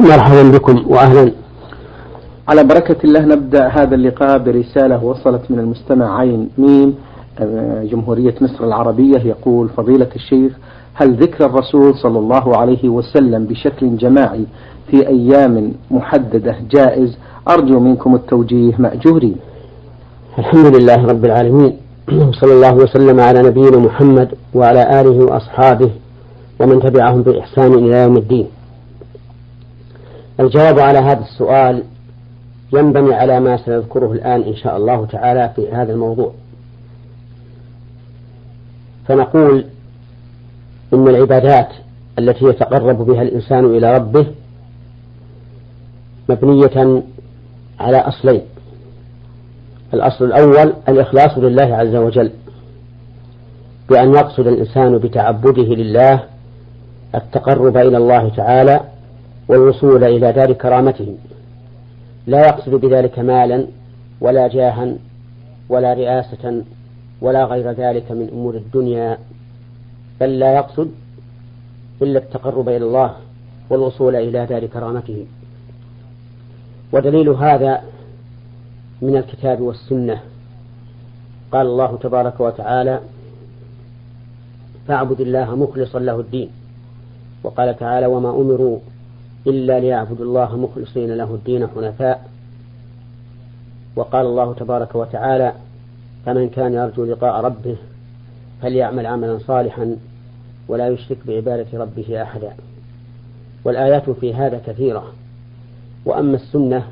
مرحبا بكم وأهلا. على بركة الله نبدأ هذا اللقاء برسالة وصلت من المستمع عين ميم آه، جمهورية مصر العربية. يقول فضيلة الشيخ هل ذكر الرسول صلى الله عليه وسلم بشكل جماعي في أيام محددة جائز؟ أرجو منكم التوجيه مأجورين. الحمد لله رب العالمين. صلى الله وسلم على نبينا محمد وعلى آله وأصحابه ومن تبعهم بإحسان إلى يوم الدين. الجواب على هذا السؤال ينبني على ما سنذكره الآن إن شاء الله تعالى في هذا الموضوع. فنقول إن العبادات التي يتقرب بها الإنسان إلى ربه مبنية على أصلين. الأصل الأول الإخلاص لله عز وجل بأن يقصد الإنسان بتعبده لله التقرب إلى الله تعالى والوصول إلى دار كرامته لا يقصد بذلك مالا ولا جاها ولا رئاسة ولا غير ذلك من أمور الدنيا بل لا يقصد إلا التقرب إلى الله والوصول إلى دار كرامته ودليل هذا من الكتاب والسنة. قال الله تبارك وتعالى فاعبد الله مخلصا له الدين وقال تعالى وما أمروا إلا ليعبدوا الله مخلصين له الدين حنفاء. وقال الله تبارك وتعالى فمن كان يرجو لقاء ربه فليعمل عملا صالحا ولا يشرك بعبادة ربه أحدا. والآيات في هذا كثيرة. وأما السنة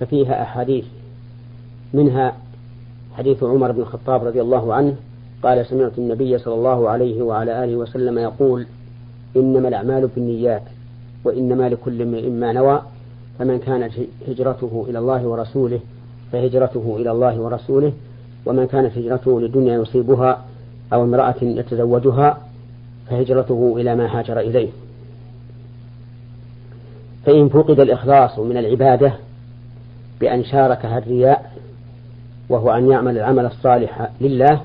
ففيها أحاديث. منها حديث عمر بن الخطاب رضي الله عنه قال سمعت النبي صلى الله عليه وعلى آله وسلم يقول إنما الأعمال بالنيات. وإنما لكل امرئ ما نوى فمن كانت هجرته إلى الله ورسوله فهجرته إلى الله ورسوله ومن كانت هجرته لدنيا يصيبها أو امرأة يتزوجها فهجرته إلى ما هاجر إليه. فإن فقد الإخلاص من العبادة بأن شاركها الرياء وهو أن يعمل العمل الصالح لله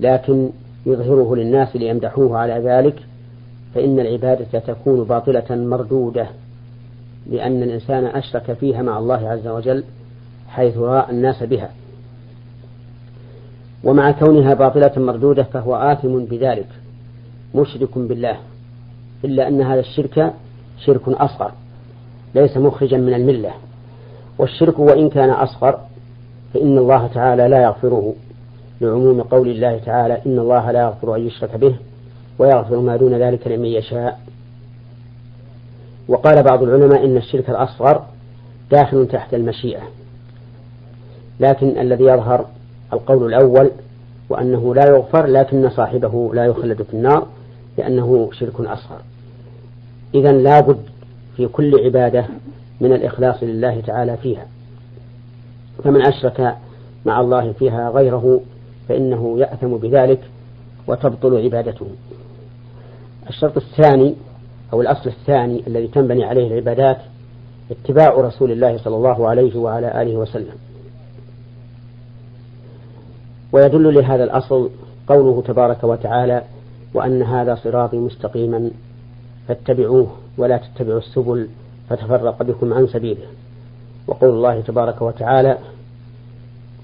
لكن يظهره للناس ليمدحوه على ذلك فإن العبادة تكون باطلة مردودة لأن الإنسان أشرك فيها مع الله عز وجل حيث رأى الناس بها. ومع كونها باطلة مردودة فهو آثم بذلك مشرك بالله إلا أن هذا الشرك شرك أصغر ليس مخرجا من الملة. والشرك وإن كان أصغر فإن الله تعالى لا يغفره لعموم قول الله تعالى إن الله لا يغفر أن يشرك به. ويغفر ما دون ذلك لمن يشاء. وقال بعض العلماء إن الشرك الأصغر داخل تحت المشيئة. لكن الذي يظهر القول الأول وأنه لا يغفر لكن صاحبه لا يخلد في النار لأنه شرك أصغر. إذا لابد في كل عبادة من الإخلاص لله تعالى فيها. فمن أشرك مع الله فيها غيره فإنه يأثم بذلك وتبطل عبادته. الشرط الثاني أو الأصل الثاني الذي تنبني عليه العبادات اتباع رسول الله صلى الله عليه وعلى آله وسلم. ويدل لهذا الأصل قوله تبارك وتعالى وأن هذا صراطي مستقيما فاتبعوه ولا تتبعوا السبل فتفرق بكم عن سبيله. وقول الله تبارك وتعالى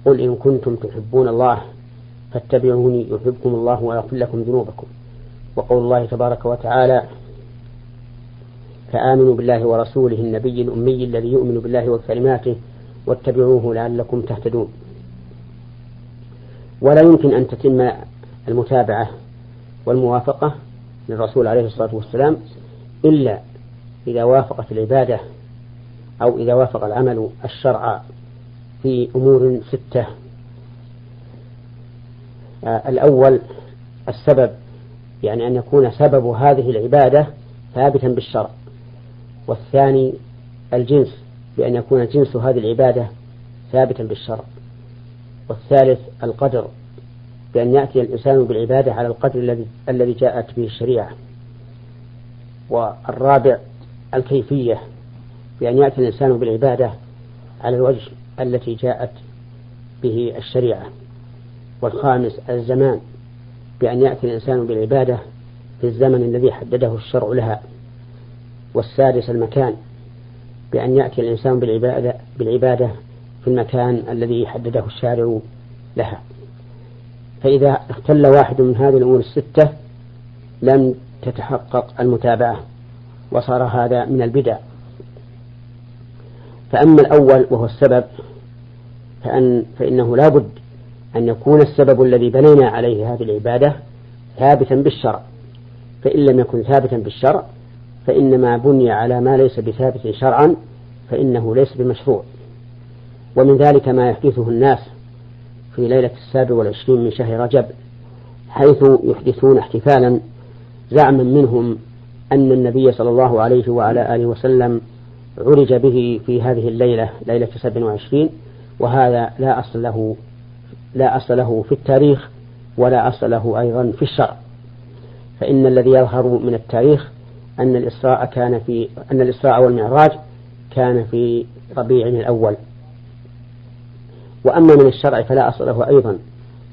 قل إن كنتم تحبون الله فاتبعوني يحبكم الله ويغفر لكم ذنوبكم. وقول الله تبارك وتعالى فآمنوا بالله ورسوله النبي الأمي الذي يؤمن بالله وكلماته واتبعوه لعلكم تهتدون. ولا يمكن أن تتم المتابعة والموافقة للرسول عليه الصلاة والسلام إلا إذا وافقت العبادة أو إذا وافق العمل الشرع في أمور ستة. آه، الأول السبب يعني أن يكون سبب هذه العبادة ثابتا بالشرع. والثاني الجنس بأن يكون جنس هذه العبادة ثابتا بالشرع. والثالث القدر بأن يأتي الإنسان بالعبادة على القدر الذي الذي جاءت به الشريعة. والرابع الكيفية بأن يأتي الإنسان بالعبادة على الوجه التي جاءت به الشريعة. والخامس الزمان بأن يأتي الإنسان بالعبادة في الزمن الذي حدده الشرع لها والسادس المكان بأن يأتي الإنسان بالعبادة, بالعبادة في المكان الذي حدده الشارع لها. فإذا اختل واحد من هذه الأمور الستة لم تتحقق المتابعة وصار هذا من البدع. فأما الأول وهو السبب فأن فإنه لا بد أن يكون السبب الذي بنينا عليه هذه العبادة ثابتا بالشرع. فإن لم يكن ثابتا بالشرع فإنما بني على ما ليس بثابت شرعا فإنه ليس بمشروع. ومن ذلك ما يحدثه الناس في ليلة السابع والعشرين من شهر رجب حيث يحدثون احتفالا زعما منهم أن النبي صلى الله عليه وعلى آله وسلم عرج به في هذه الليلة ليلة سبع وعشرين وهذا لا أصل له. لا أصل له في التاريخ ولا أصل له أيضا في الشرع. فإن الذي يظهر من التاريخ أن الإسراء كان في أن الإسراء والمعراج كان في ربيع الأول. وأما من الشرع فلا أصل له أيضا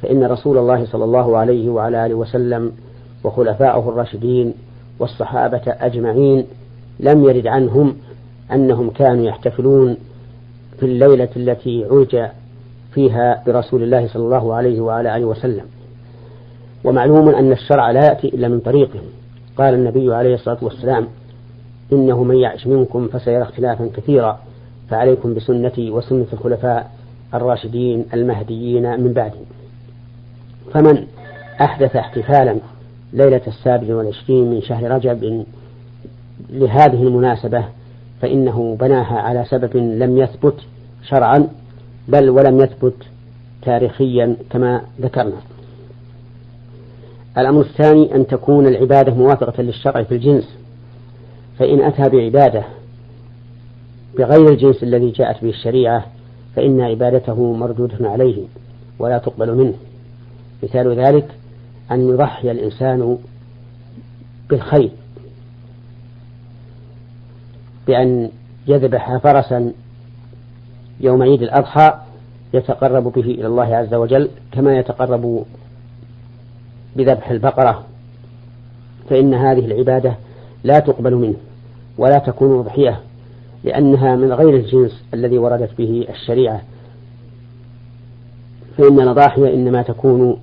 فإن رسول الله صلى الله عليه وعلى آله وسلم وخلفاؤه الراشدين والصحابة أجمعين لم يرد عنهم أنهم كانوا يحتفلون في الليلة التي عرج فيها برسول الله صلى الله عليه وعلى آله وسلم. ومعلوم أن الشرع لا يأتي إلا من طريقهم. قال النبي عليه الصلاة والسلام إنه من يعش منكم فسيرى اختلافا كثيرا فعليكم بسنتي وسنة الخلفاء الراشدين المهديين من بعدي. فمن أحدث احتفالا ليلة السابع والعشرين من شهر رجب لهذه المناسبة فإنه بناها على سبب لم يثبت شرعا بل ولم يثبت تاريخيا كما ذكرنا. الأمر الثاني أن تكون العبادة موافقة للشرع في الجنس فإن أتى بعبادة بغير الجنس الذي جاءت به الشريعة فإن عبادته مردودة عليه ولا تقبل منه. مثال ذلك أن يضحي الإنسان بالخير بأن يذبح فرسا يوم عيد الأضحى يتقرب به إلى الله عز وجل كما يتقرب بذبح البقرة. فإن هذه العبادة لا تقبل منه ولا تكون أضحية لأنها من غير الجنس الذي وردت به الشريعة. فإن الأضاحية إنما تكون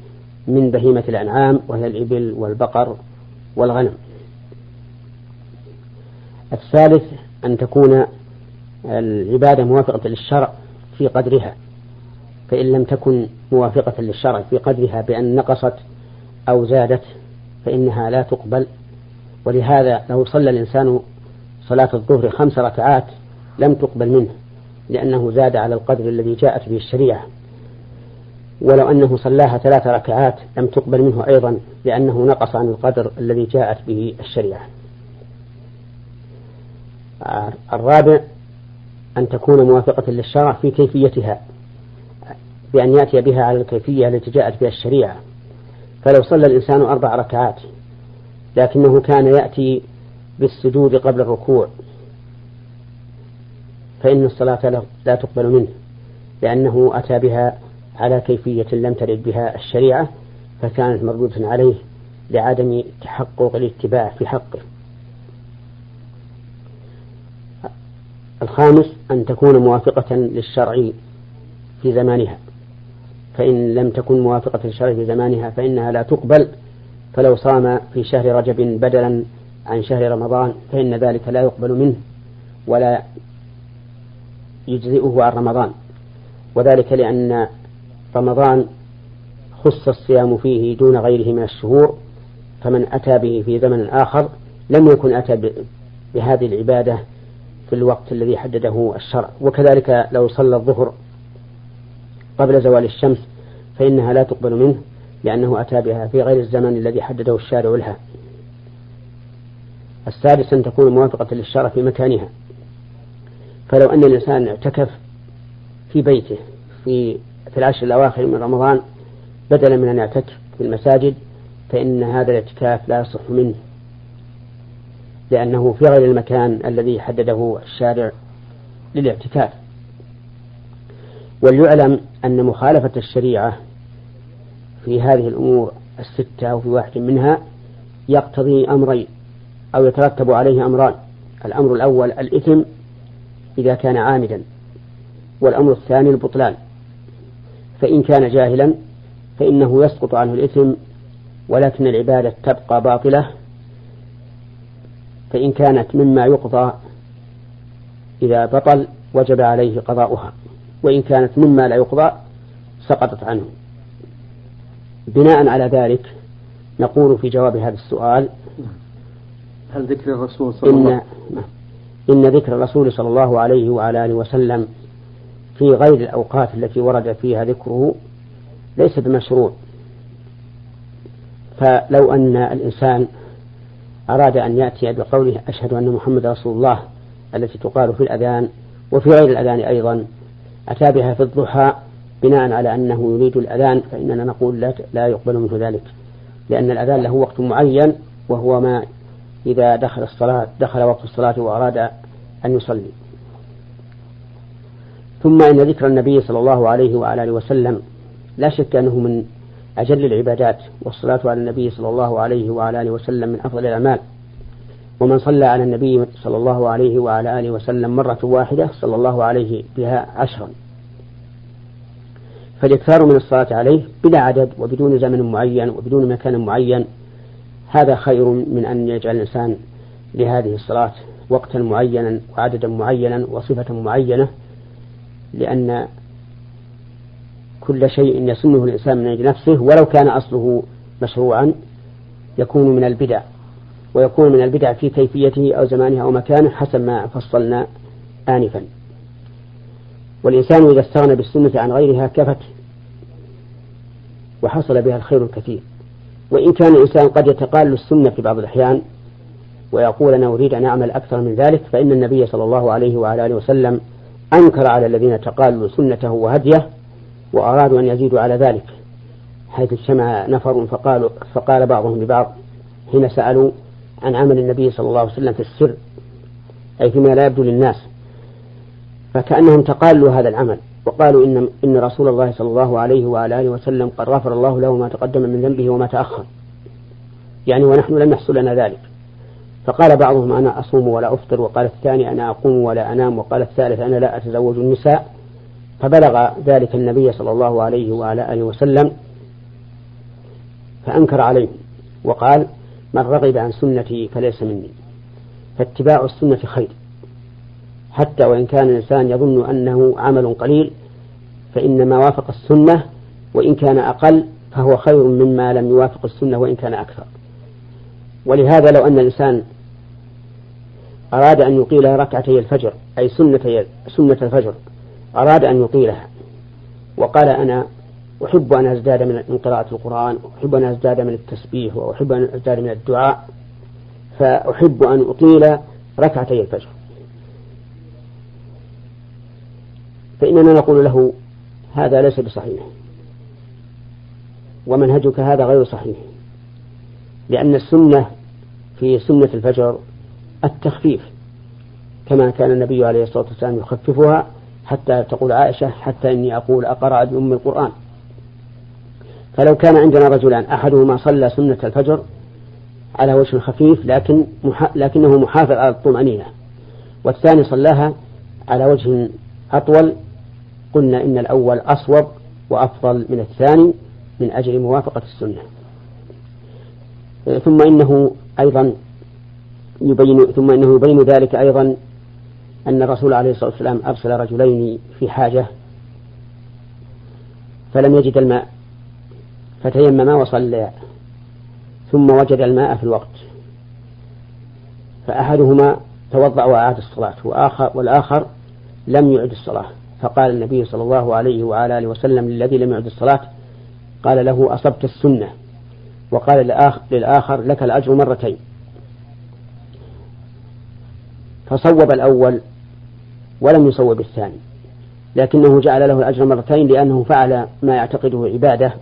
من بهيمة الأنعام وهي الإبل والبقر والغنم. الثالث أن تكون العبادة موافقة للشرع في قدرها فإن لم تكن موافقة للشرع في قدرها بأن نقصت أو زادت فإنها لا تقبل. ولهذا لو صلى الإنسان صلاة الظهر خمس ركعات لم تقبل منه لأنه زاد على القدر الذي جاءت به الشريعة. ولو أنه صلاها ثلاث ركعات لم تقبل منه أيضا لأنه نقص عن القدر الذي جاءت به الشريعة. الرابع أن تكون موافقة للشرع في كيفيتها بأن يأتي بها على الكيفية التي جاءت بها الشريعة. فلو صلى الإنسان أربع ركعات لكنه كان يأتي بالسجود قبل الركوع فإن الصلاة لا تقبل منه لأنه أتى بها على كيفية لم ترد بها الشريعة فكانت مردودة عليه لعدم تحقق الاتباع في حقه. الخامس أن تكون موافقة للشرع في زمانها. فإن لم تكن موافقة للشرع في زمانها فإنها لا تقبل. فلو صام في شهر رجب بدلا عن شهر رمضان فإن ذلك لا يقبل منه ولا يجزئه عن رمضان. وذلك لأن رمضان خص الصيام فيه دون غيره من الشهور. فمن أتى به في زمن آخر لم يكن أتى بهذه العبادة في الوقت الذي حدده الشرع. وكذلك لو صلى الظهر قبل زوال الشمس فإنها لا تقبل منه لأنه أتى بها في غير الزمن الذي حدده الشارع لها. السادس أن تكون موافقة للشرع في مكانها. فلو أن الإنسان اعتكف في بيته في في العشر الأواخر من رمضان بدلا من أن يعتكف في المساجد فإن هذا الاعتكاف لا يصح منه. لأنه في غير المكان الذي حدده الشارع للاعتكاف. وليعلم أن مخالفة الشريعة في هذه الأمور الستة أو في واحد منها يقتضي أمرين أو يترتب عليه أمران. الأمر الأول الإثم إذا كان عامدا والأمر الثاني البطلان. فإن كان جاهلا فإنه يسقط عنه الإثم ولكن العبادة تبقى باطلة فإن كانت مما يقضى إذا بطل وجب عليه قضاؤها وإن كانت مما لا يقضى سقطت عنه. بناء على ذلك نقول في جواب هذا السؤال هل ذكر الرسول صلى الله عليه وسلم إن ذكر الرسول صلى الله عليه وعلى آله وسلم في غير الأوقات التي ورد فيها ذكره ليس بمشروع. فلو أن الإنسان أراد أن يأتي بقوله أشهد أن محمد رسول الله التي تقال في الأذان وفي غير الأذان أيضا. أتى بها في الضحى بناء على أنه يريد الأذان فإننا نقول لا, لا يقبل منه ذلك لأن الأذان له وقت معين وهو ما إذا دخل الصلاة دخل وقت الصلاة وأراد أن يصلي. ثم إن ذكر النبي صلى الله عليه وعلى آله وسلم لا شك أنه من أجل العبادات والصلاة على النبي صلى الله عليه وعلى آله وسلم من أفضل الأعمال. ومن صلى على النبي صلى الله عليه وعلى آله وسلم مرة واحدة صلى الله عليه بها عشرا. فالإكثار من الصلاة عليه بلا عدد وبدون زمن معين وبدون مكان معين. هذا خير من أن يجعل الإنسان لهذه الصلاة وقتا معينا وعددا معينا وصفة معينة لأن كل شيء يسنه الإنسان من أجل نفسه ولو كان أصله مشروعا يكون من البدع ويكون من البدع في كيفيته أو زمانه أو مكانه حسب ما فصلنا آنفا. والإنسان إذا استغنى بالسنة عن غيرها كفت وحصل بها الخير الكثير. وإن كان الإنسان قد يتقال السنة في بعض الأحيان ويقول أنا أريد أن أعمل أكثر من ذلك فإن النبي صلى الله عليه وعلى آله وسلم أنكر على الذين تقالوا سنته وهديه وأرادوا أن يزيدوا على ذلك حيث اجتمع نفر فقالوا فقال بعضهم لبعض حين سألوا عن عمل النبي صلى الله عليه وسلم في السر أي فيما لا يبدو للناس. فكأنهم تقالوا هذا العمل وقالوا إن إن رسول الله صلى الله عليه وعلى آله وسلم قد غفر الله له ما تقدم من ذنبه وما تأخر. يعني ونحن لم يحصل لنا ذلك. فقال بعضهم أنا أصوم ولا أفطر وقال الثاني أنا أقوم ولا أنام وقال الثالث أنا لا أتزوج النساء. فبلغ ذلك النبي صلى الله عليه وعلى آله وسلم فأنكر عليه وقال من رغب عن سنتي فليس مني فاتباع السنة خير حتى وإن كان الإنسان يظن أنه عمل قليل فإن ما وافق السنة وإن كان أقل فهو خير مما لم يوافق السنة وإن كان أكثر. ولهذا لو أن الإنسان أراد أن يطيل ركعتي الفجر أي سنة سنة الفجر أراد أن يطيلها. وقال أنا أحب أن أزداد من قراءة القرآن وأحب أن أزداد من التسبيح وأحب أن أزداد من الدعاء فأحب أن أطيل ركعتي الفجر. فإننا نقول له هذا ليس بصحيح. ومنهجك هذا غير صحيح. لأن السنة في سنة الفجر التخفيف كما كان النبي عليه الصلاة والسلام يخففها حتى تقول عائشة حتى إني أقول أقرأ بأم القرآن. فلو كان عندنا رجلان أحدهما صلى سنة الفجر على وجه خفيف لكن محا لكنه محافظ على الطمأنينة. والثاني صلاها على وجه أطول قلنا إن الأول أصوب وأفضل من الثاني من أجل موافقة السنة. ثم إنه أيضا يبين ثم إنه يبين ذلك أيضا أن الرسول عليه الصلاة والسلام أرسل رجلين في حاجة فلم يجد الماء فتيمما وصليا ثم وجد الماء في الوقت. فأحدهما توضأ وأعاد الصلاة وآخر والآخر لم يعد الصلاة. فقال النبي صلى الله عليه وعلى آله وسلم للذي لم يعد الصلاة قال له أصبت السنة. وقال للآخر لك الأجر مرتين. فصوب الأول ولم يصوب الثاني لكنه جعل له الأجر مرتين لأنه فعل ما يعتقده عبادة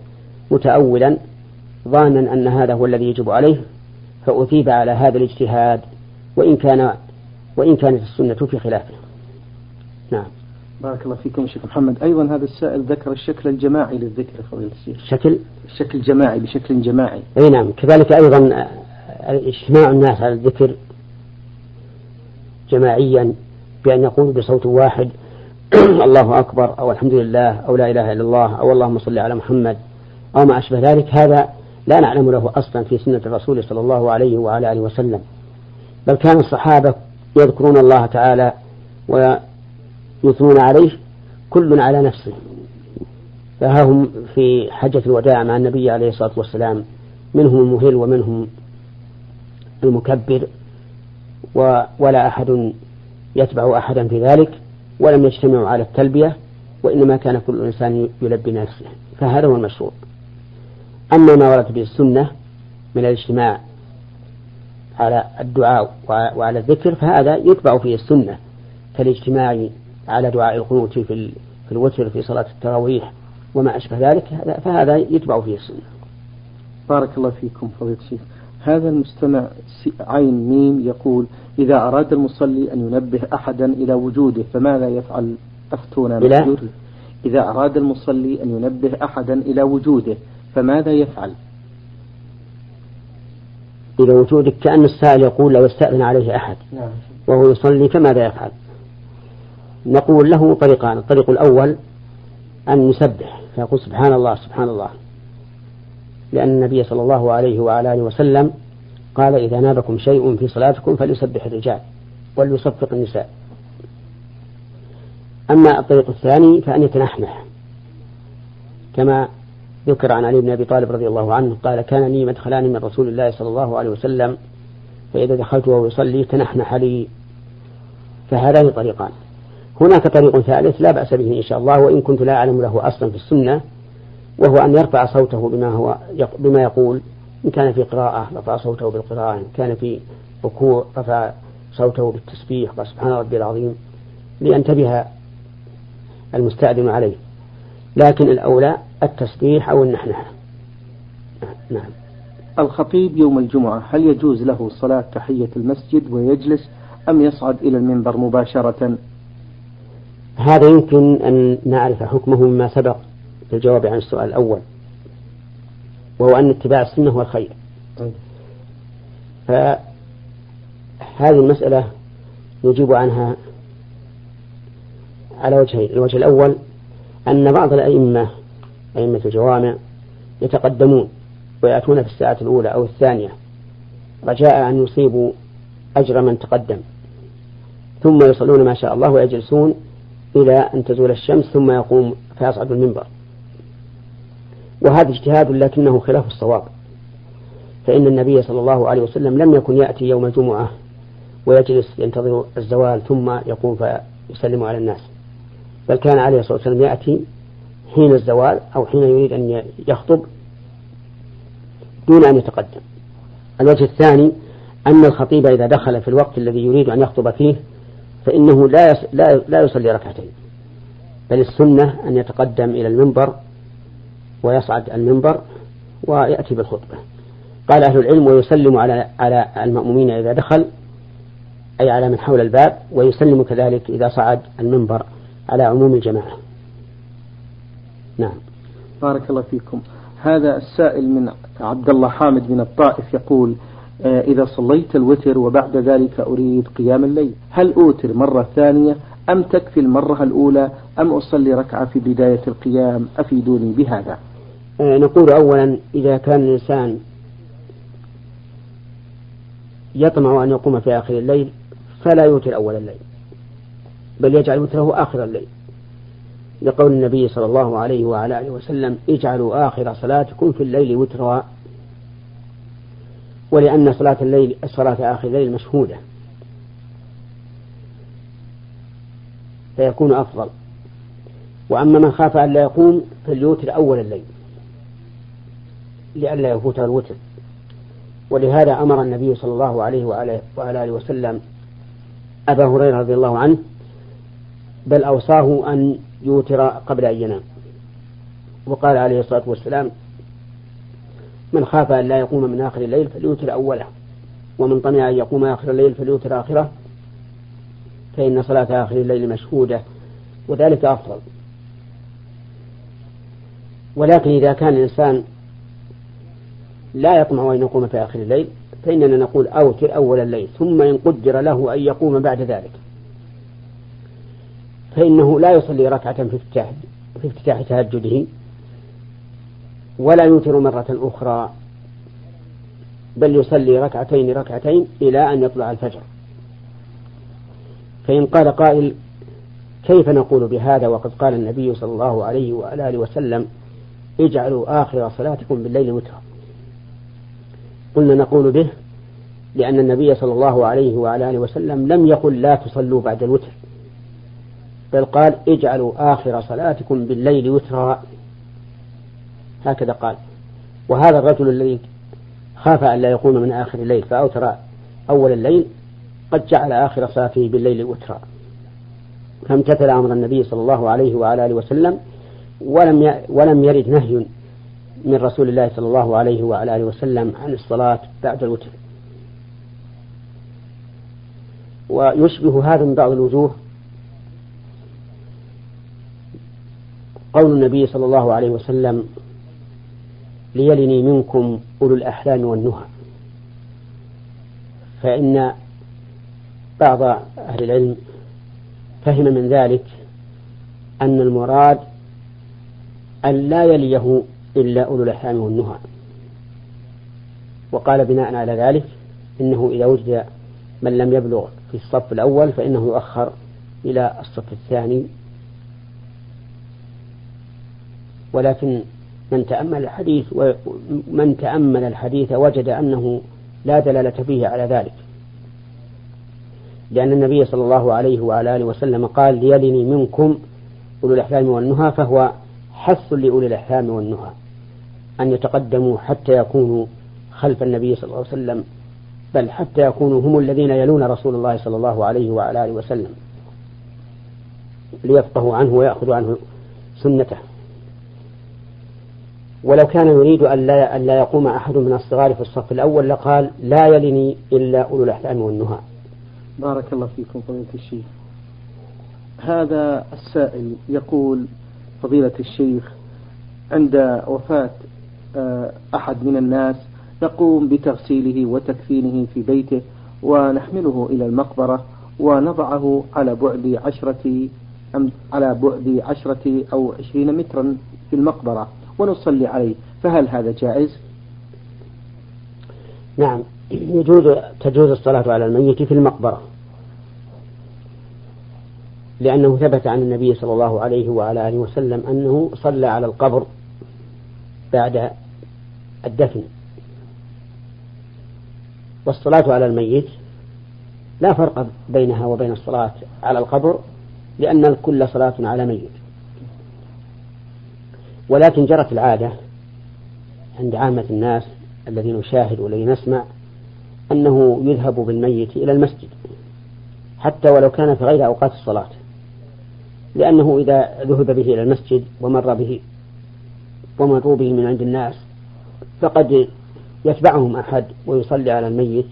متأولا ظانا أن هذا هو الذي يجب عليه فأثيب على هذا الاجتهاد وإن كان وإن كانت السنة في خلافه نعم. بارك الله فيكم شيخ محمد. أيضا هذا السائل ذكر الشكل الجماعي للذكر فضيلة الشيخ. شكل؟ الشكل الجماعي بشكل جماعي. أي نعم. كذلك أيضا اجتماع الناس على الذكر جماعيا بأن يقول بصوت واحد الله أكبر أو الحمد لله أو لا إله إلا الله أو اللهم صل على محمد أو ما أشبه ذلك هذا لا نعلم له أصلا في سنة الرسول صلى الله عليه وعلى آله وسلم. بل كان الصحابة يذكرون الله تعالى ويثنون عليه كل على نفسه. فها هم في حجة الوداع مع النبي عليه الصلاة والسلام منهم المهل ومنهم المكبر. ولا أحد يتبع أحدا في ذلك ولم يجتمعوا على التلبية وإنما كان كل إنسان يلبي نفسه فهذا هو المشروع. أما ما ورد به السنة من الاجتماع على الدعاء وعلى الذكر فهذا يتبع فيه السنة كالاجتماع على دعاء القنوت في في الوتر في صلاة التراويح وما أشبه ذلك فهذا يتبع فيه السنة. بارك الله فيكم فضيلة الشيخ. هذا المستمع عين ميم يقول إذا أراد المصلي أن ينبه أحدا إلى وجوده فماذا يفعل؟ أفتونا بلا إذا أراد المصلي أن ينبه أحدا إلى وجوده فماذا يفعل؟ إلى وجودك كأن السائل يقول لو استأذن عليه أحد نعم. وهو يصلي فماذا يفعل؟ نقول له طريقان الطريق الأول أن يسبح فيقول سبحان الله سبحان الله. لأن النبي صلى الله عليه وعلى آله وسلم قال إذا نابكم شيء في صلاتكم فليسبح الرجال وليصفق النساء. أما الطريق الثاني فأن يتنحنح. كما ذكر عن علي بن أبي طالب رضي الله عنه قال كان لي مدخلان من رسول الله صلى الله عليه وسلم فإذا دخلت وهو يصلي تنحنح لي. فهذان طريقان. هناك طريق ثالث لا بأس به إن شاء الله وإن كنت لا أعلم له أصلا في السنة وهو أن يرفع صوته بما هو بما يقول. إن كان في قراءة رفع صوته بالقراءة إن كان في ركوع رفع صوته بالتسبيح قال سبحان ربي العظيم لينتبه المستأذن عليه. لكن الأولى التسبيح أو النحنحة. نعم. الخطيب يوم الجمعة هل يجوز له صلاة تحية المسجد ويجلس أم يصعد إلى المنبر مباشرة؟ هذا يمكن أن نعرف حكمه مما سبق. في الجواب عن السؤال الأول وهو أن اتباع السنة هو الخير. طيب. فهذه المسألة نجيب عنها على وجهين الوجه الأول أن بعض الأئمة أئمة الجوامع يتقدمون ويأتون في الساعة الأولى أو الثانية رجاء أن يصيبوا أجر من تقدم. ثم يصلون ما شاء الله ويجلسون إلى أن تزول الشمس ثم يقوم فيصعد المنبر. وهذا اجتهاد لكنه خلاف الصواب. فإن النبي صلى الله عليه وسلم لم يكن يأتي يوم الجمعة ويجلس ينتظر الزوال ثم يقوم فيسلم على الناس. بل كان عليه الصلاة والسلام يأتي حين الزوال أو حين يريد أن يخطب دون أن يتقدم. الوجه الثاني أن الخطيب إذا دخل في الوقت الذي يريد أن يخطب فيه فإنه لا لا لا يصلي ركعتين. بل السنة أن يتقدم إلى المنبر ويصعد المنبر ويأتي بالخطبة. قال أهل العلم ويسلم على على المأمومين إذا دخل أي على من حول الباب ويسلم كذلك إذا صعد المنبر على عموم الجماعة. نعم. بارك الله فيكم. هذا السائل من عبد الله حامد من الطائف يقول آه، إذا صليت الوتر وبعد ذلك أريد قيام الليل هل أوتر مرة ثانية أم تكفي المرة الأولى أم أصلي ركعة في بداية القيام؟ أفيدوني بهذا. نقول أولا إذا كان الإنسان يطمع أن يقوم في آخر الليل فلا يوتر أول الليل بل يجعل وتره آخر الليل. لقول النبي صلى الله عليه وعلى آله وسلم اجعلوا آخر صلاتكم في الليل وترا ولأن صلاة الليل صلاة آخر الليل مشهودة فيكون أفضل. وأما من خاف أن لا يقوم فليوتر أول الليل. لئلا يفوت الوتر. ولهذا أمر النبي صلى الله عليه وعلى آله وسلم أبا هريرة رضي الله عنه بل أوصاه أن يوتر قبل أن ينام. وقال عليه الصلاة والسلام من خاف أن لا يقوم من آخر الليل فليوتر أوله ومن طمع أن يقوم آخر الليل فليوتر آخره فإن صلاة آخر الليل مشهودة وذلك أفضل. ولكن إذا كان الإنسان لا يطمع أن يقوم في آخر الليل فإننا نقول أوتر أول الليل ثم إن قدر له أن يقوم بعد ذلك. فإنه لا يصلي ركعة في افتتاح في افتتاح تهجده ولا يوتر مرة أخرى بل يصلي ركعتين ركعتين إلى أن يطلع الفجر. فإن قال قائل كيف نقول بهذا؟ وقد قال النبي صلى الله عليه وآله وسلم اجعلوا آخر صلاتكم بالليل وترا. قلنا نقول به لأن النبي صلى الله عليه وعلى آله وسلم لم يقل لا تصلوا بعد الوتر بل قال اجعلوا آخر صلاتكم بالليل وترا. هكذا قال. وهذا الرجل الذي خاف أن لا يقوم من آخر الليل فأوتر أول الليل قد جعل آخر صلاته بالليل وترا. فامتثل أمر النبي صلى الله عليه وعلى آله وسلم ولم ولم يرد نهي من رسول الله صلى الله عليه وعلى آله وسلم عن الصلاة بعد الوتر. ويشبه هذا من بعض الوجوه قول النبي صلى الله عليه وسلم ليلني منكم أولو الأحلام والنهى. فإن بعض أهل العلم فهم من ذلك أن المراد أن لا يليه إلا أولو الأحلام والنهى. وقال بناء على ذلك إنه إذا وجد من لم يبلغ في الصف الأول فإنه يؤخر إلى الصف الثاني. ولكن من تأمل الحديث ومن تأمل الحديث وجد أنه لا دلالة فيه على ذلك. لأن النبي صلى الله عليه وعلى آله وسلم قال ليلني منكم أولو الأحلام والنهى فهو حث لأولي الأحلام والنهى. أن يتقدموا حتى يكونوا خلف النبي صلى الله عليه وسلم بل حتى يكونوا هم الذين يلون رسول الله صلى الله عليه وعلى آله وسلم ليفقهوا عنه ويأخذوا عنه سنته. ولو كان يريد أن لا, أن لا يقوم أحد من الصغار في الصف الأول لقال لا يلني إلا أولو الأحلام والنهى. بارك الله فيكم فضيلة الشيخ. هذا السائل يقول فضيلة الشيخ عند وفاة أحد من الناس نقوم بتغسيله وتكفينه في بيته ونحمله إلى المقبرة ونضعه على بعد عشرة على بعد عشرة أو عشرين مترا في المقبرة ونصلي عليه. فهل هذا جائز؟ نعم. يجوز تجوز الصلاة على الميت في المقبرة. لأنه ثبت عن النبي صلى الله عليه وعلى آله وسلم أنه صلى على القبر بعد الدفن. والصلاة على الميت لا فرق بينها وبين الصلاة على القبر لأن الكل صلاة على ميت. ولكن جرت العادة عند عامة الناس الذين نشاهد والذين نسمع أنه يذهب بالميت إلى المسجد حتى ولو كان في غير أوقات الصلاة لأنه إذا ذهب به إلى المسجد ومر به ومروا به من عند الناس فقد يتبعهم أحد ويصلي على الميت.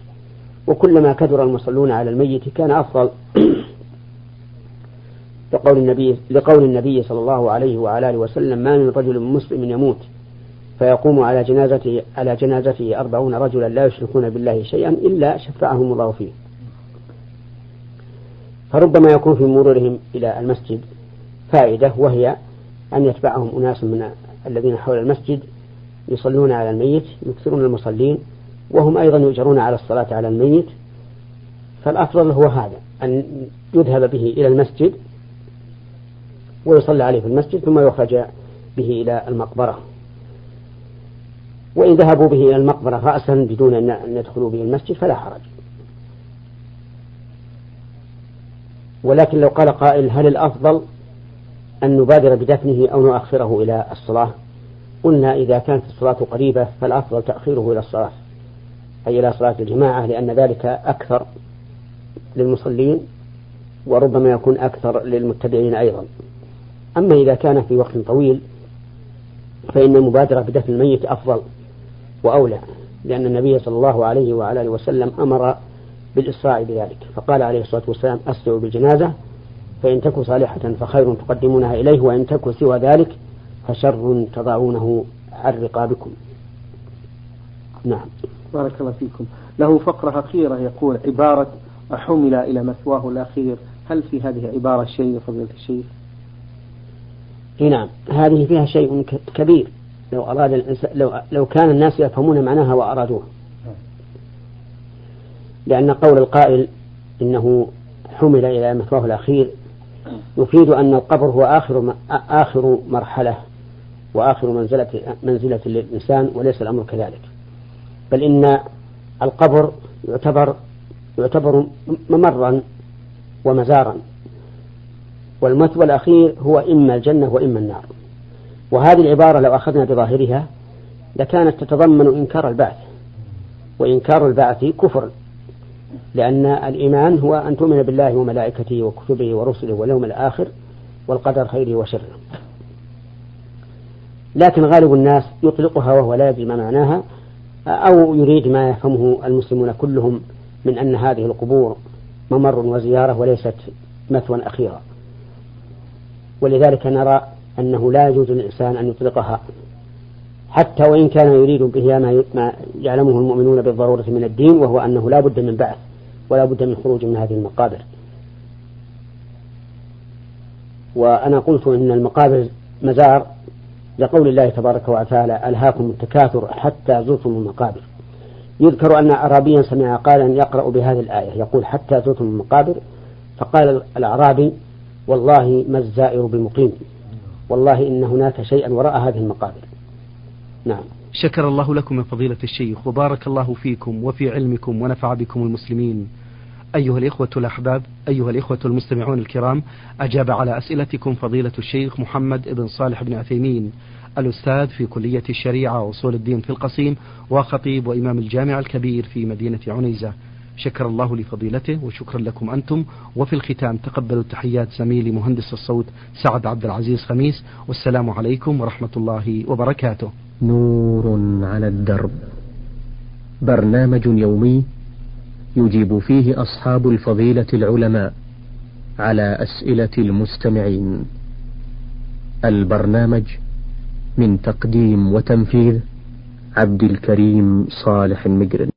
وكلما كثر المصلون على الميت كان أفضل. لقول النبي لقول النبي صلى الله عليه وعلى آله وسلم ما من رجل مسلم يموت فيقوم على جنازته على جنازته أربعون رجلا لا يشركون بالله شيئا إلا شفعهم الله فيه. فربما يكون في مرورهم إلى المسجد فائدة وهي أن يتبعهم أناس من الذين حول المسجد يصلون على الميت يكثرون المصلين وهم أيضا يؤجرون على الصلاة على الميت. فالأفضل هو هذا أن يذهب به إلى المسجد ويصلى عليه في المسجد ثم يخرج به إلى المقبرة. وإن ذهبوا به إلى المقبرة رأسا بدون أن يدخلوا به المسجد فلا حرج. ولكن لو قال قائل هل الأفضل أن نبادر بدفنه أو نؤخره إلى الصلاة. قلنا إذا كانت الصلاة قريبة فالأفضل تأخيره إلى الصلاة أي إلى صلاة الجماعة لأن ذلك أكثر للمصلين وربما يكون أكثر للمتبعين أيضا. أما إذا كان في وقت طويل فإن المبادرة بدفن الميت أفضل وأولى لأن النبي صلى الله عليه وعلى آله وسلم أمر بالإسراع بذلك. فقال عليه الصلاة والسلام أسرعوا بالجنازة فإن تكن صالحة فخير تقدمونها إليه وإن تكن سوى ذلك فشر تضعونه عن رقابكم. نعم. بارك الله فيكم. له فقرة أخيرة يقول عبارة حمل إلى مثواه الأخير هل في هذه عبارة شيء فضيلة الشيخ؟ نعم. هذه فيها شيء كبير. لو أراد الإنسان لو لو كان الناس يفهمون معناها وأرادوها. لأن قول القائل إنه حمل إلى مثواه الأخير يفيد أن القبر هو آخر آخر مرحلة وآخر منزلة منزلة للإنسان وليس الأمر كذلك. بل إن القبر يعتبر يعتبر ممرا ومزارا. والمثوى الأخير هو إما الجنة وإما النار. وهذه العبارة لو أخذنا بظاهرها لكانت تتضمن إنكار البعث. وإنكار البعث كفر. لأن الإيمان هو أن تؤمن بالله وملائكته وكتبه ورسله واليوم الآخر والقدر خيره وشره. لكن غالب الناس يطلقها وهو لا يدري ما معناها أو يريد ما يفهمه المسلمون كلهم من أن هذه القبور ممر وزيارة وليست مثوى أخيرا. ولذلك نرى أنه لا يجوز للإنسان أن يطلقها. حتى وإن كان يريد بها ما يعلمه المؤمنون بالضرورة من الدين وهو أنه لا بد من بعث ولا بد من خروج من هذه المقابر. وأنا قلت إن المقابر مزار لقول الله تبارك وتعالى ألهاكم التكاثر حتى زرتم المقابر. يذكر أن أعرابيا سمع قالا يقرأ بهذه الآية يقول حتى زرتم المقابر. فقال الأعرابي والله ما الزائر بمقيم. والله إن هناك شيئا وراء هذه المقابر. نعم. شكر الله لكم يا فضيلة الشيخ وبارك الله فيكم وفي علمكم ونفع بكم المسلمين. أيها الإخوة الأحباب أيها الإخوة المستمعون الكرام أجاب على أسئلتكم فضيلة الشيخ محمد بن صالح بن عثيمين الأستاذ في كلية الشريعة وأصول الدين في القصيم وخطيب وإمام الجامع الكبير في مدينة عنيزة. شكر الله لفضيلته وشكرا لكم أنتم. وفي الختام تقبلوا تحيات زميلي مهندس الصوت سعد عبد العزيز خميس والسلام عليكم ورحمة الله وبركاته. نور على الدرب. برنامج يومي يجيب فيه أصحاب الفضيلة العلماء على أسئلة المستمعين. البرنامج من تقديم وتنفيذ عبد الكريم صالح المقرن